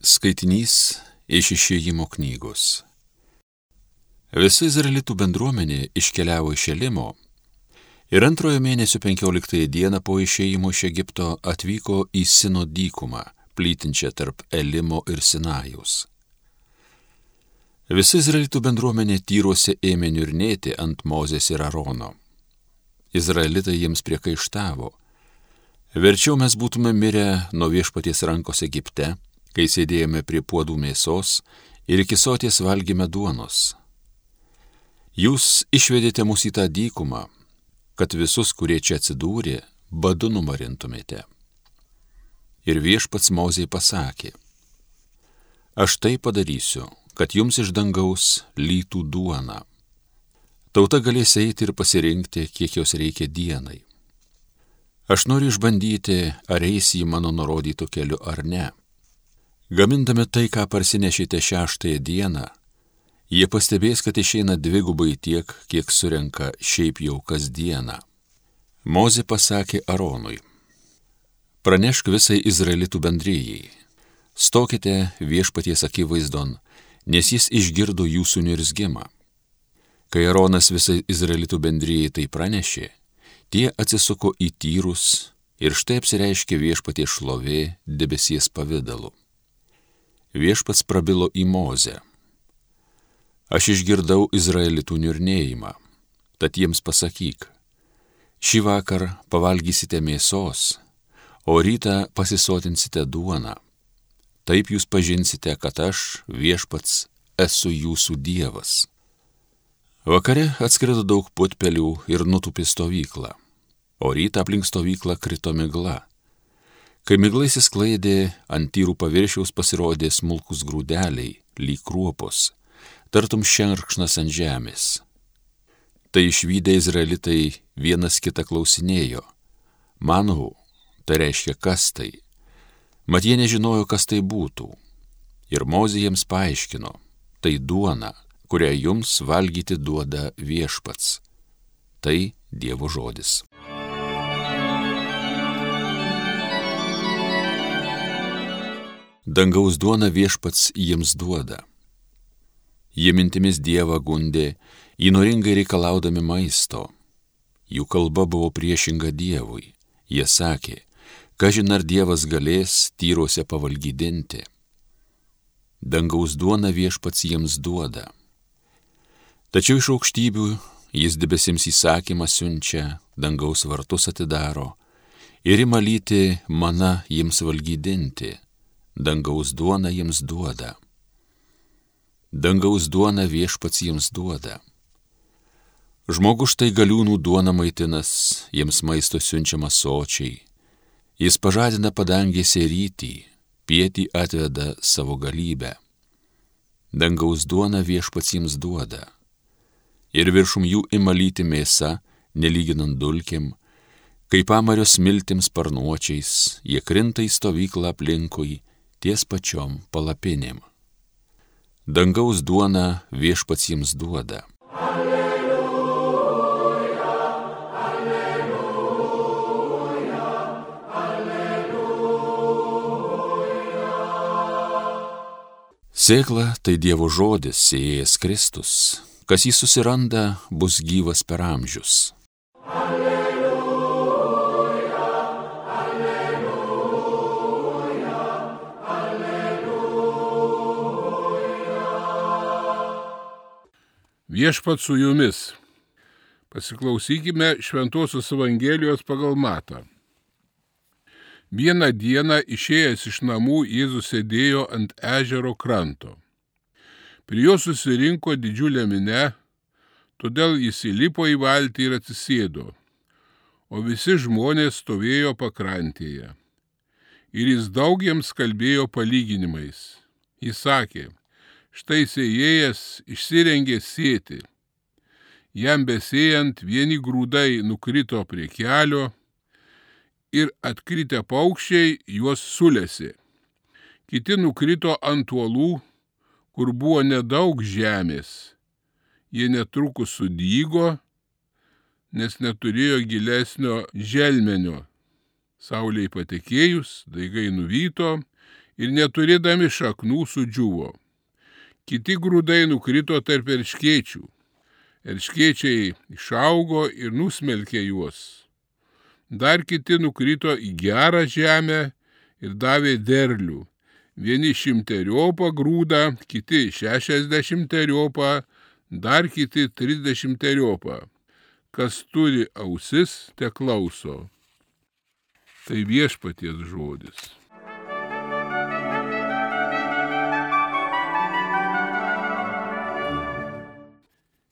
Skaitinys iš išėjimo knygos. Visa izraelitų bendruomenė iškeliavo iš Elimo ir antrojo mėnesio 15 dieną po išėjimo iš Egipto atvyko į Sino dykumą, plytinčią tarp Elimo ir Sinajaus. Visa izraelitų bendruomenė tyruose ėmė niurnėti ant Mozės ir Arono. Izraelitai jiems priekaištavo. Verčiau mes būtume mirę nuo viešpaties rankos Egipte kai sėdėjome prie puodų mėsos ir iki soties valgėme duonos. Jūs išvedėte mus į tą dykumą, kad visus, kurie čia atsidūrė, badu numarintumėte. Ir viešpats Mozei pasakė, aš tai padarysiu, kad jums iš dangaus lytų duona. Tauta galės eiti ir pasirinkti, kiek jos reikia dienai. Aš noriu išbandyti, ar eis į mano nurodytų keliu ar ne. Gamindami tai, ką parsinešite šeštąją dieną, jie pastebės, kad išeina dvigubai tiek, kiek surenka šiaip jau kasdieną. Mozi pasakė Aronui, pranešk visai izraelitų bendryjai, stokite viešpaties akivaizdon, nes jis išgirdo jūsų nirzgimą. Kai Aronas visai izraelitų bendryjai tai pranešė, tie atsisuko į tyrus ir štai apsireiškė viešpaties šlovė debesies pavydalu viešpats prabilo į Mozę. Aš išgirdau Izraelitų niurnėjimą, tad jiems pasakyk, šį vakar pavalgysite mėsos, o rytą pasisotinsite duoną. Taip jūs pažinsite, kad aš, viešpats, esu jūsų dievas. Vakare atskrido daug putpelių ir nutupė stovyklą, o rytą aplink stovyklą krito migla Kai miglai įsisklaidė, ant tyrų paviršiaus pasirodė smulkus grūdeliai, lyg kruopos, tartum šerkšnas ant žemės. Tai išvykę izraelitai vienas kitą klausinėjo. Manau, tai reiškia kas tai. Mat jie nežinojo, kas tai būtų. Ir Mozė jiems paaiškino, tai duona, kurią jums valgyti duoda viešpats. Tai Dievo žodis. Dangaus duona viešpats jiems duoda. Jie mintimis Dievą gundė, įnoringai reikalaudami maisto. Jų kalba buvo priešinga Dievui. Jie sakė, kažin ar Dievas galės tyruose pavalgydinti. Dangaus duona viešpats jiems duoda. Tačiau iš aukštybių jis debesims įsakymą siunčia, dangaus vartus atidaro ir įmalyti mana jiems valgydinti dangaus duona jiems duoda. Dangaus duona viešpats jiems duoda. Žmogus štai galiūnų duona maitinas, jiems maisto siunčiama sočiai. Jis pažadina padangėse rytį, pietį atveda savo galybę. Dangaus duona viešpats jiems duoda. Ir viršum jų imalyti mėsa, nelyginant dulkim, kaip pamario smiltims parnuočiais, jie krinta į stovyklą aplinkui, ties pačiom palapinėm. Dangaus duona viešpats jiems duoda. Alleluja, alleluja, alleluja. Sėkla tai Dievo žodis, sėjęs Kristus. Kas jį susiranda, bus gyvas per amžius. Viešpat su jumis. Pasiklausykime Šventuosios Evangelijos pagal Matą. Vieną dieną išėjęs iš namų Jėzus sėdėjo ant ežero kranto. Prie jo susirinko didžiulė minė, todėl jis įlipo į valtį ir atsisėdo, o visi žmonės stovėjo pakrantėje. Ir jis daugiems kalbėjo palyginimais. Jis sakė, Štai sėjėjas išsirengė sėti. Jam besėjant vieni grūdai nukrito prie kelio ir atkritę paukščiai juos sulėsi. Kiti nukrito ant uolų, kur buvo nedaug žemės. Jie netrukus sudygo, nes neturėjo gilesnio želmenio. Sauliai patekėjus, daigai nuvyto ir neturėdami šaknų sudžiuvo. Kiti grūdai nukrito tarp erškiečių. Erškiečiai išaugo ir nusmelkė juos. Dar kiti nukrito į gerą žemę ir davė derlių. Vieni šimteriopą grūdą, kiti šešiasdešimteriopą, dar kiti trisdešimteriopą. Kas turi ausis, te klauso. Tai viešpaties žodis.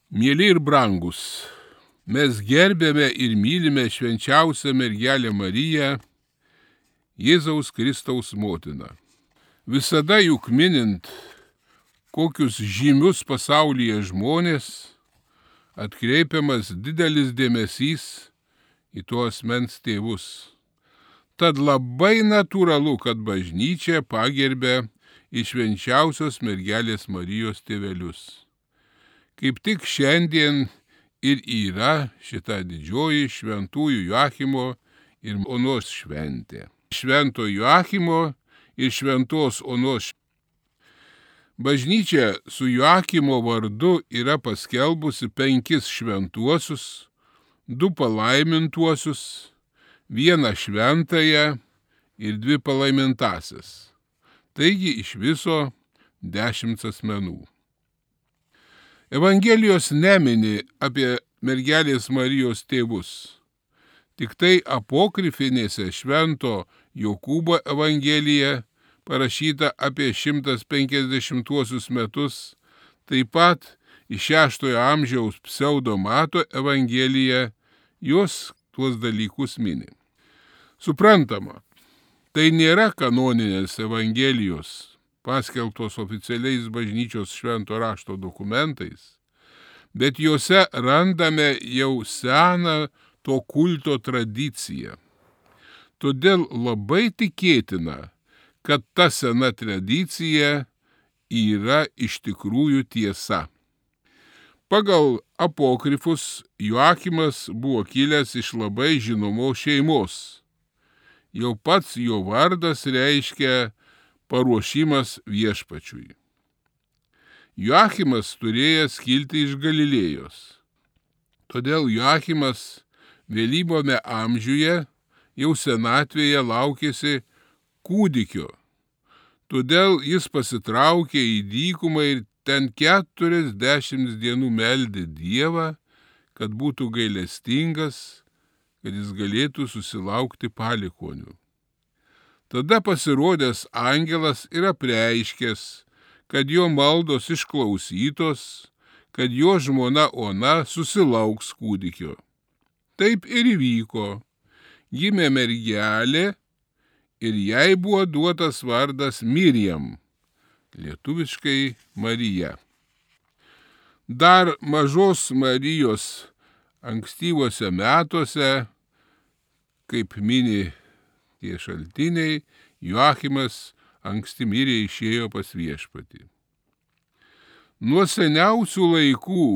Mėly ir brangus, mes gerbėme ir mylime švenčiausią mergelę Mariją, Jėzaus Kristaus motiną. Visada juk minint kokius žymius pasaulyje žmonės, atkreipiamas didelis dėmesys į tuos mens tėvus. Tad labai natūralu, kad bažnyčia pagerbė išvenčiausios mergelės Marijos tėvelius. Kaip tik šiandien ir yra šita didžioji šventųjų Joachimo ir Onos šventė. Švento Joachimo ir šventos Onos. Bažnyčia su Joachimo vardu yra paskelbusi penkis šventuosius, du palaimintuosius, vieną šventąją ir dvi palaimintasias. Taigi iš viso dešimt asmenų. Evangelijos nemini apie mergelės Marijos tėvus. Tik tai apokrifinėse švento Jokūbo Evangelija parašyta apie 150 metus, taip pat iš 6 amžiaus pseudomato Evangelija jos tuos dalykus mini. Suprantama, tai nėra kanoninės Evangelijos, paskelbtos oficialiais bažnyčios švento rašto dokumentais, bet juose randame jau seną to kulto tradiciją. Todėl labai tikėtina, kad ta sena tradicija yra iš tikrųjų tiesa. Pagal apokrifus Joakimas buvo kilęs iš labai žinomos šeimos. Jau pats jo vardas reiškia paruošimas viešpačiui. Joachimas turėjęs kilti iš Galilėjos. Todėl Joachimas vėlybome amžiuje jau senatvėje laukėsi kūdikio. Todėl jis pasitraukė į dykumą ir ten keturiasdešimt dienų meldė Dievą, kad būtų gailestingas, kad jis galėtų susilaukti palikonių. Tada pasirodęs angelas yra preiškęs, kad jo maldos išklausytos, kad jo žmona Ona susilauks kūdikio. Taip ir įvyko. Gimė mergelė ir jai buvo duotas vardas Miriam, lietuviškai Marija. Dar mažos Marijos ankstyvose metuose, kaip mini tie šaltiniai, Joachimas anksti mirė išėjo pas viešpatį. Nuo seniausių laikų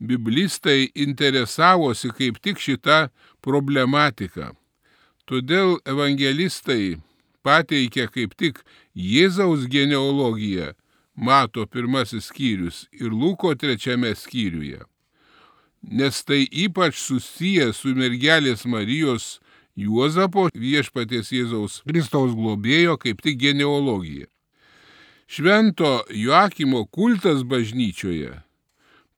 biblistai interesavosi kaip tik šitą problematiką. Todėl evangelistai pateikia kaip tik Jėzaus genealogiją, mato pirmasis skyrius ir Luko trečiame skyriuje. Nes tai ypač susiję su mergelės Marijos Juozapo viešpaties Jėzaus Kristaus globėjo kaip tik genealogija. Švento Joakimo kultas bažnyčioje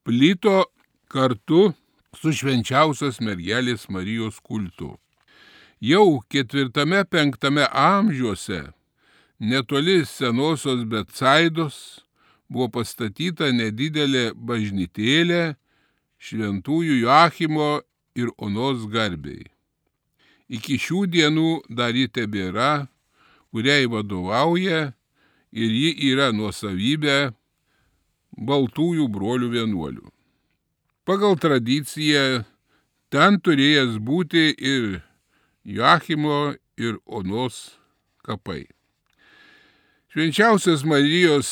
plito kartu su švenčiausios mergelės Marijos kultu. Jau ketvirtame penktame amžiuose netoli senosios Betsaidos buvo pastatyta nedidelė bažnytėlė šventųjų Joachimo ir Onos garbiai iki šių dienų dar ji tebėra, kuriai vadovauja ir ji yra nuosavybė baltųjų brolių vienuolių. Pagal tradiciją ten turėjęs būti ir Joachimo ir Onos kapai. Švenčiausias Marijos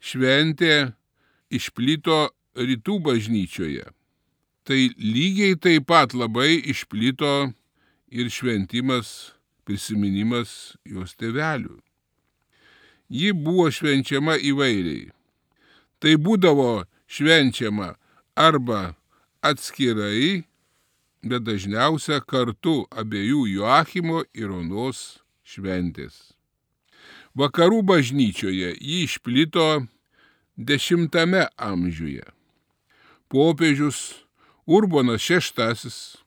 šventė išplito rytų bažnyčioje. Tai lygiai taip pat labai išplito ir šventimas, prisiminimas jos tėvelių. ji buvo švenčiama įvairiai. Tai būdavo švenčiama arba atskirai, bet dažniausia kartu abiejų Joachimo ir Onos šventės. Vakarų bažnyčioje jį išplito X amžiuje. Popiežius Urbonas VI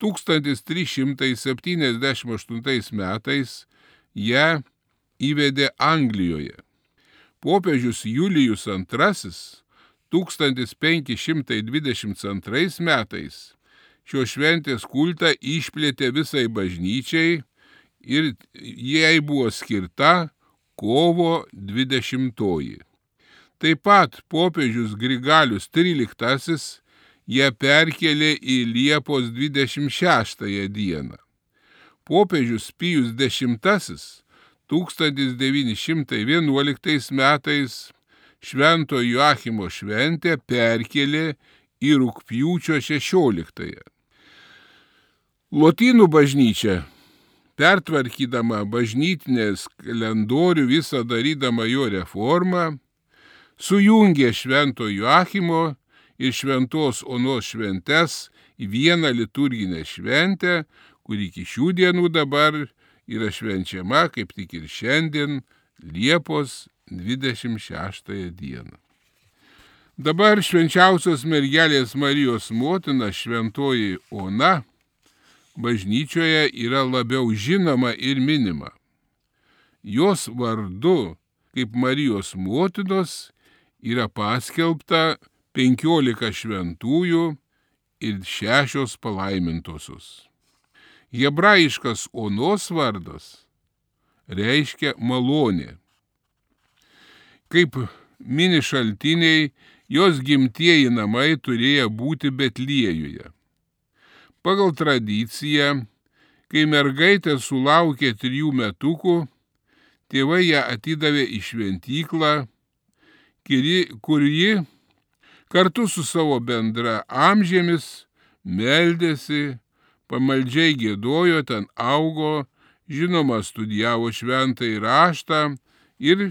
1378 metais ją įvedė Anglijoje. Popiežius Julijus II 1522 metais šios šventės kultą išplėtė visai bažnyčiai ir jai buvo skirta kovo 20. -oji. Taip pat popiežius Grigalius XIII ją perkelė į Liepos 26 dieną. Popiežius Pijus X 1911 metais Švento Joachimo šventę perkelė į rūpjūčio 16. -ąją. Lotynų bažnyčia, pertvarkydama bažnytinės kalendorių, visą darydama jo reformą, sujungė Švento Joachimo ir Šventos Onos šventes į vieną liturginę šventę, kuri iki šių dienų dabar yra švenčiama kaip tik ir šiandien Liepos 26 dieną. Dabar švenčiausios mergelės Marijos motina šventoji Ona bažnyčioje yra labiau žinoma ir minima. Jos vardu kaip Marijos motinos yra paskelbta 15 šventųjų ir šešios palaimintosios. Hebrajiškas onos vardas reiškia malonė. Kaip mini šaltiniai, jos gimtieji namai turėjo būti Betliejuje. Pagal tradiciją, kai mergaitė sulaukė trijų metukų, tėvai ją atidavė į šventyklą kur ji kartu su savo bendra amžėmis meldėsi, pamaldžiai gėdojo, ten augo, žinoma, studijavo šventą įraštą ir,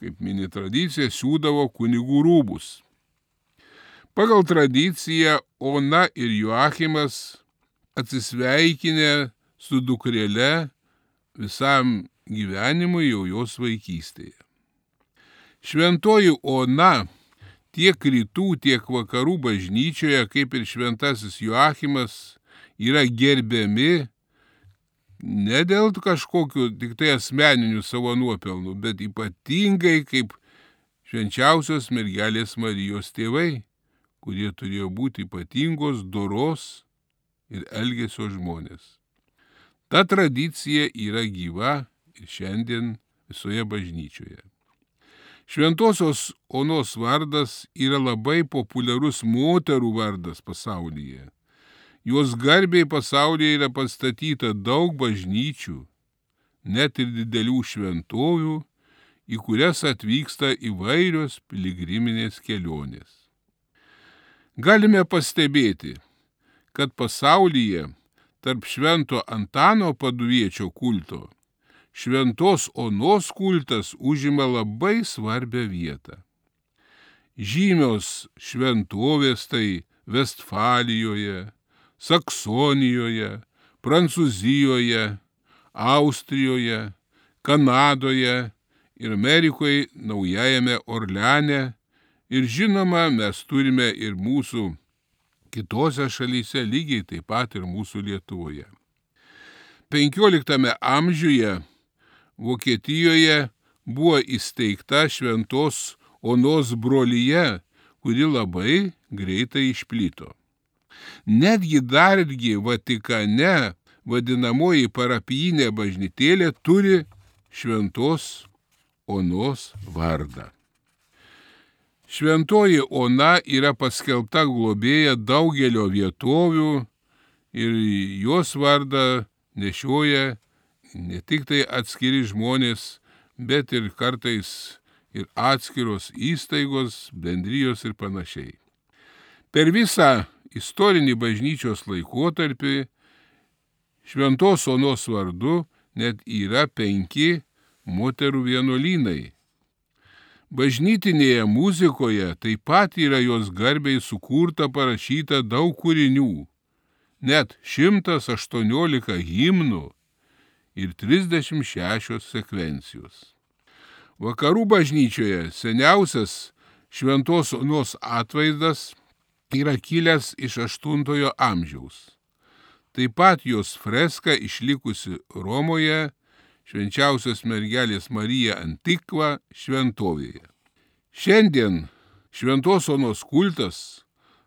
kaip mini tradicija, siūdavo kunigų rūbus. Pagal tradiciją Ona ir Joachimas atsisveikinę su dukrėle visam gyvenimui jau jos vaikystėje. Šventoji Ona tiek rytų, tiek vakarų bažnyčioje, kaip ir šventasis Joachimas, yra gerbiami ne dėl kažkokių tik tai asmeninių savo nuopelnų, bet ypatingai kaip švenčiausios mergelės Marijos tėvai, kurie turėjo būti ypatingos doros ir elgesio žmonės. Ta tradicija yra gyva ir šiandien visoje bažnyčioje. Šventosios Onos vardas yra labai populiarus moterų vardas pasaulyje. Jos garbiai pasaulyje yra pastatyta daug bažnyčių, net ir didelių šventovių, į kurias atvyksta įvairios piligriminės kelionės. Galime pastebėti, kad pasaulyje tarp švento Antano paduviečio kulto šventos onos kultas užima labai svarbią vietą. Žymios šventovės tai Vestfalijoje, Saksonijoje, Prancūzijoje, Austrijoje, Kanadoje ir Amerikoje naujajame Orleane. Ir žinoma, mes turime ir mūsų kitose šalyse, lygiai taip pat ir mūsų Lietuvoje. 15 amžiuje Vokietijoje buvo įsteigta šventos Onos brolyje, kuri labai greitai išplito. Netgi dargi Vatikane vadinamoji parapijinė bažnytėlė turi šventos Onos vardą. Šventoji Ona yra paskelbta globėja daugelio vietovių ir jos vardą nešioja ne tik tai atskiri žmonės, bet ir kartais ir atskiros įstaigos, bendrijos ir panašiai. Per visą istorinį bažnyčios laikotarpį Šventos Onos vardu net yra penki moterų vienuolynai. Bažnytinėje muzikoje taip pat yra jos garbiai sukurta parašyta daug kūrinių, net 118 himnų ir 36 sekvencijos. Vakarų bažnyčioje seniausias šventos onos atvaizdas yra kilęs iš 8 amžiaus. Taip pat jos freska išlikusi Romoje švenčiausios mergelės Marija Antikva šventovėje. Šiandien šventos onos kultas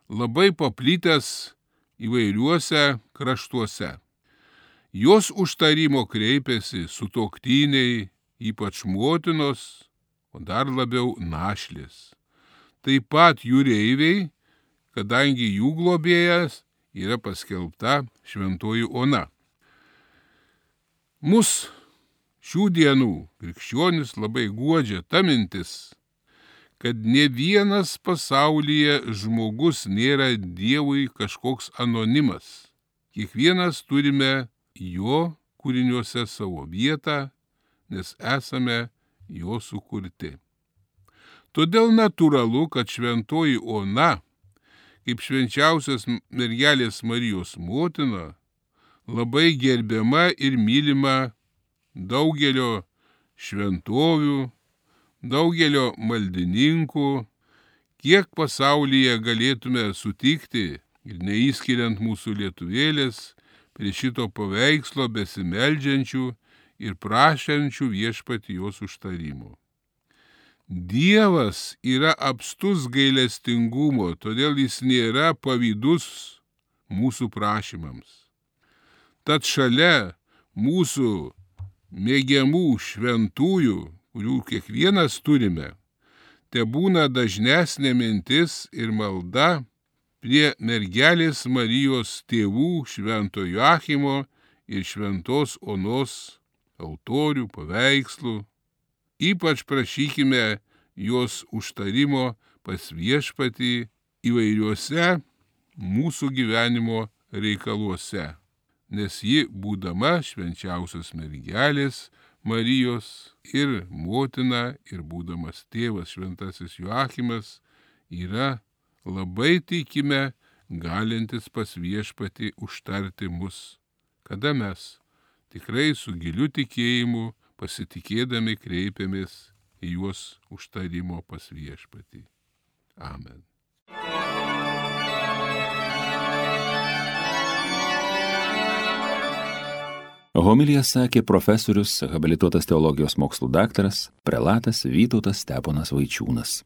labai paplitęs įvairiuose kraštuose. Jos užtarimo kreipiasi sutoktiniai, ypač motinos, o dar labiau našlės. Taip pat jūreiviai, kadangi jų globėjas yra paskelbta šventoji Ona. Mus šių dienų krikščionis labai guodžia ta mintis, kad ne vienas pasaulyje žmogus nėra Dievui kažkoks anonimas. Kiekvienas turime jo kūriniuose savo vietą, nes esame jo sukurti. Todėl natūralu, kad šventoji Ona, kaip švenčiausias mergelės Marijos motina, labai gerbiama ir mylima daugelio šventovių, daugelio maldininkų, kiek pasaulyje galėtume sutikti ir neįskiriant mūsų lietuvėlės prie šito paveikslo besimeldžiančių ir prašančių viešpati jos užtarimo. Dievas yra apstus gailestingumo, todėl jis nėra pavydus mūsų prašymams. Tad šalia mūsų mėgiamų šventųjų, kurių kiekvienas turime, te būna dažnesnė mintis ir malda prie mergelės Marijos tėvų švento Joachimo ir šventos Onos autorių paveikslų. Ypač prašykime jos užtarimo pas viešpatį įvairiuose mūsų gyvenimo reikaluose nes ji, būdama švenčiausios mergelės Marijos ir motina, ir būdamas tėvas šventasis Joachimas, yra labai tikime galintis pas viešpati užtarti mus, kada mes tikrai su giliu tikėjimu pasitikėdami kreipiamės į juos užtarimo pas viešpatį. Amen. Homilija sakė profesorius, habilituotas teologijos mokslų daktaras, prelatas Vytautas Steponas Vaičiūnas.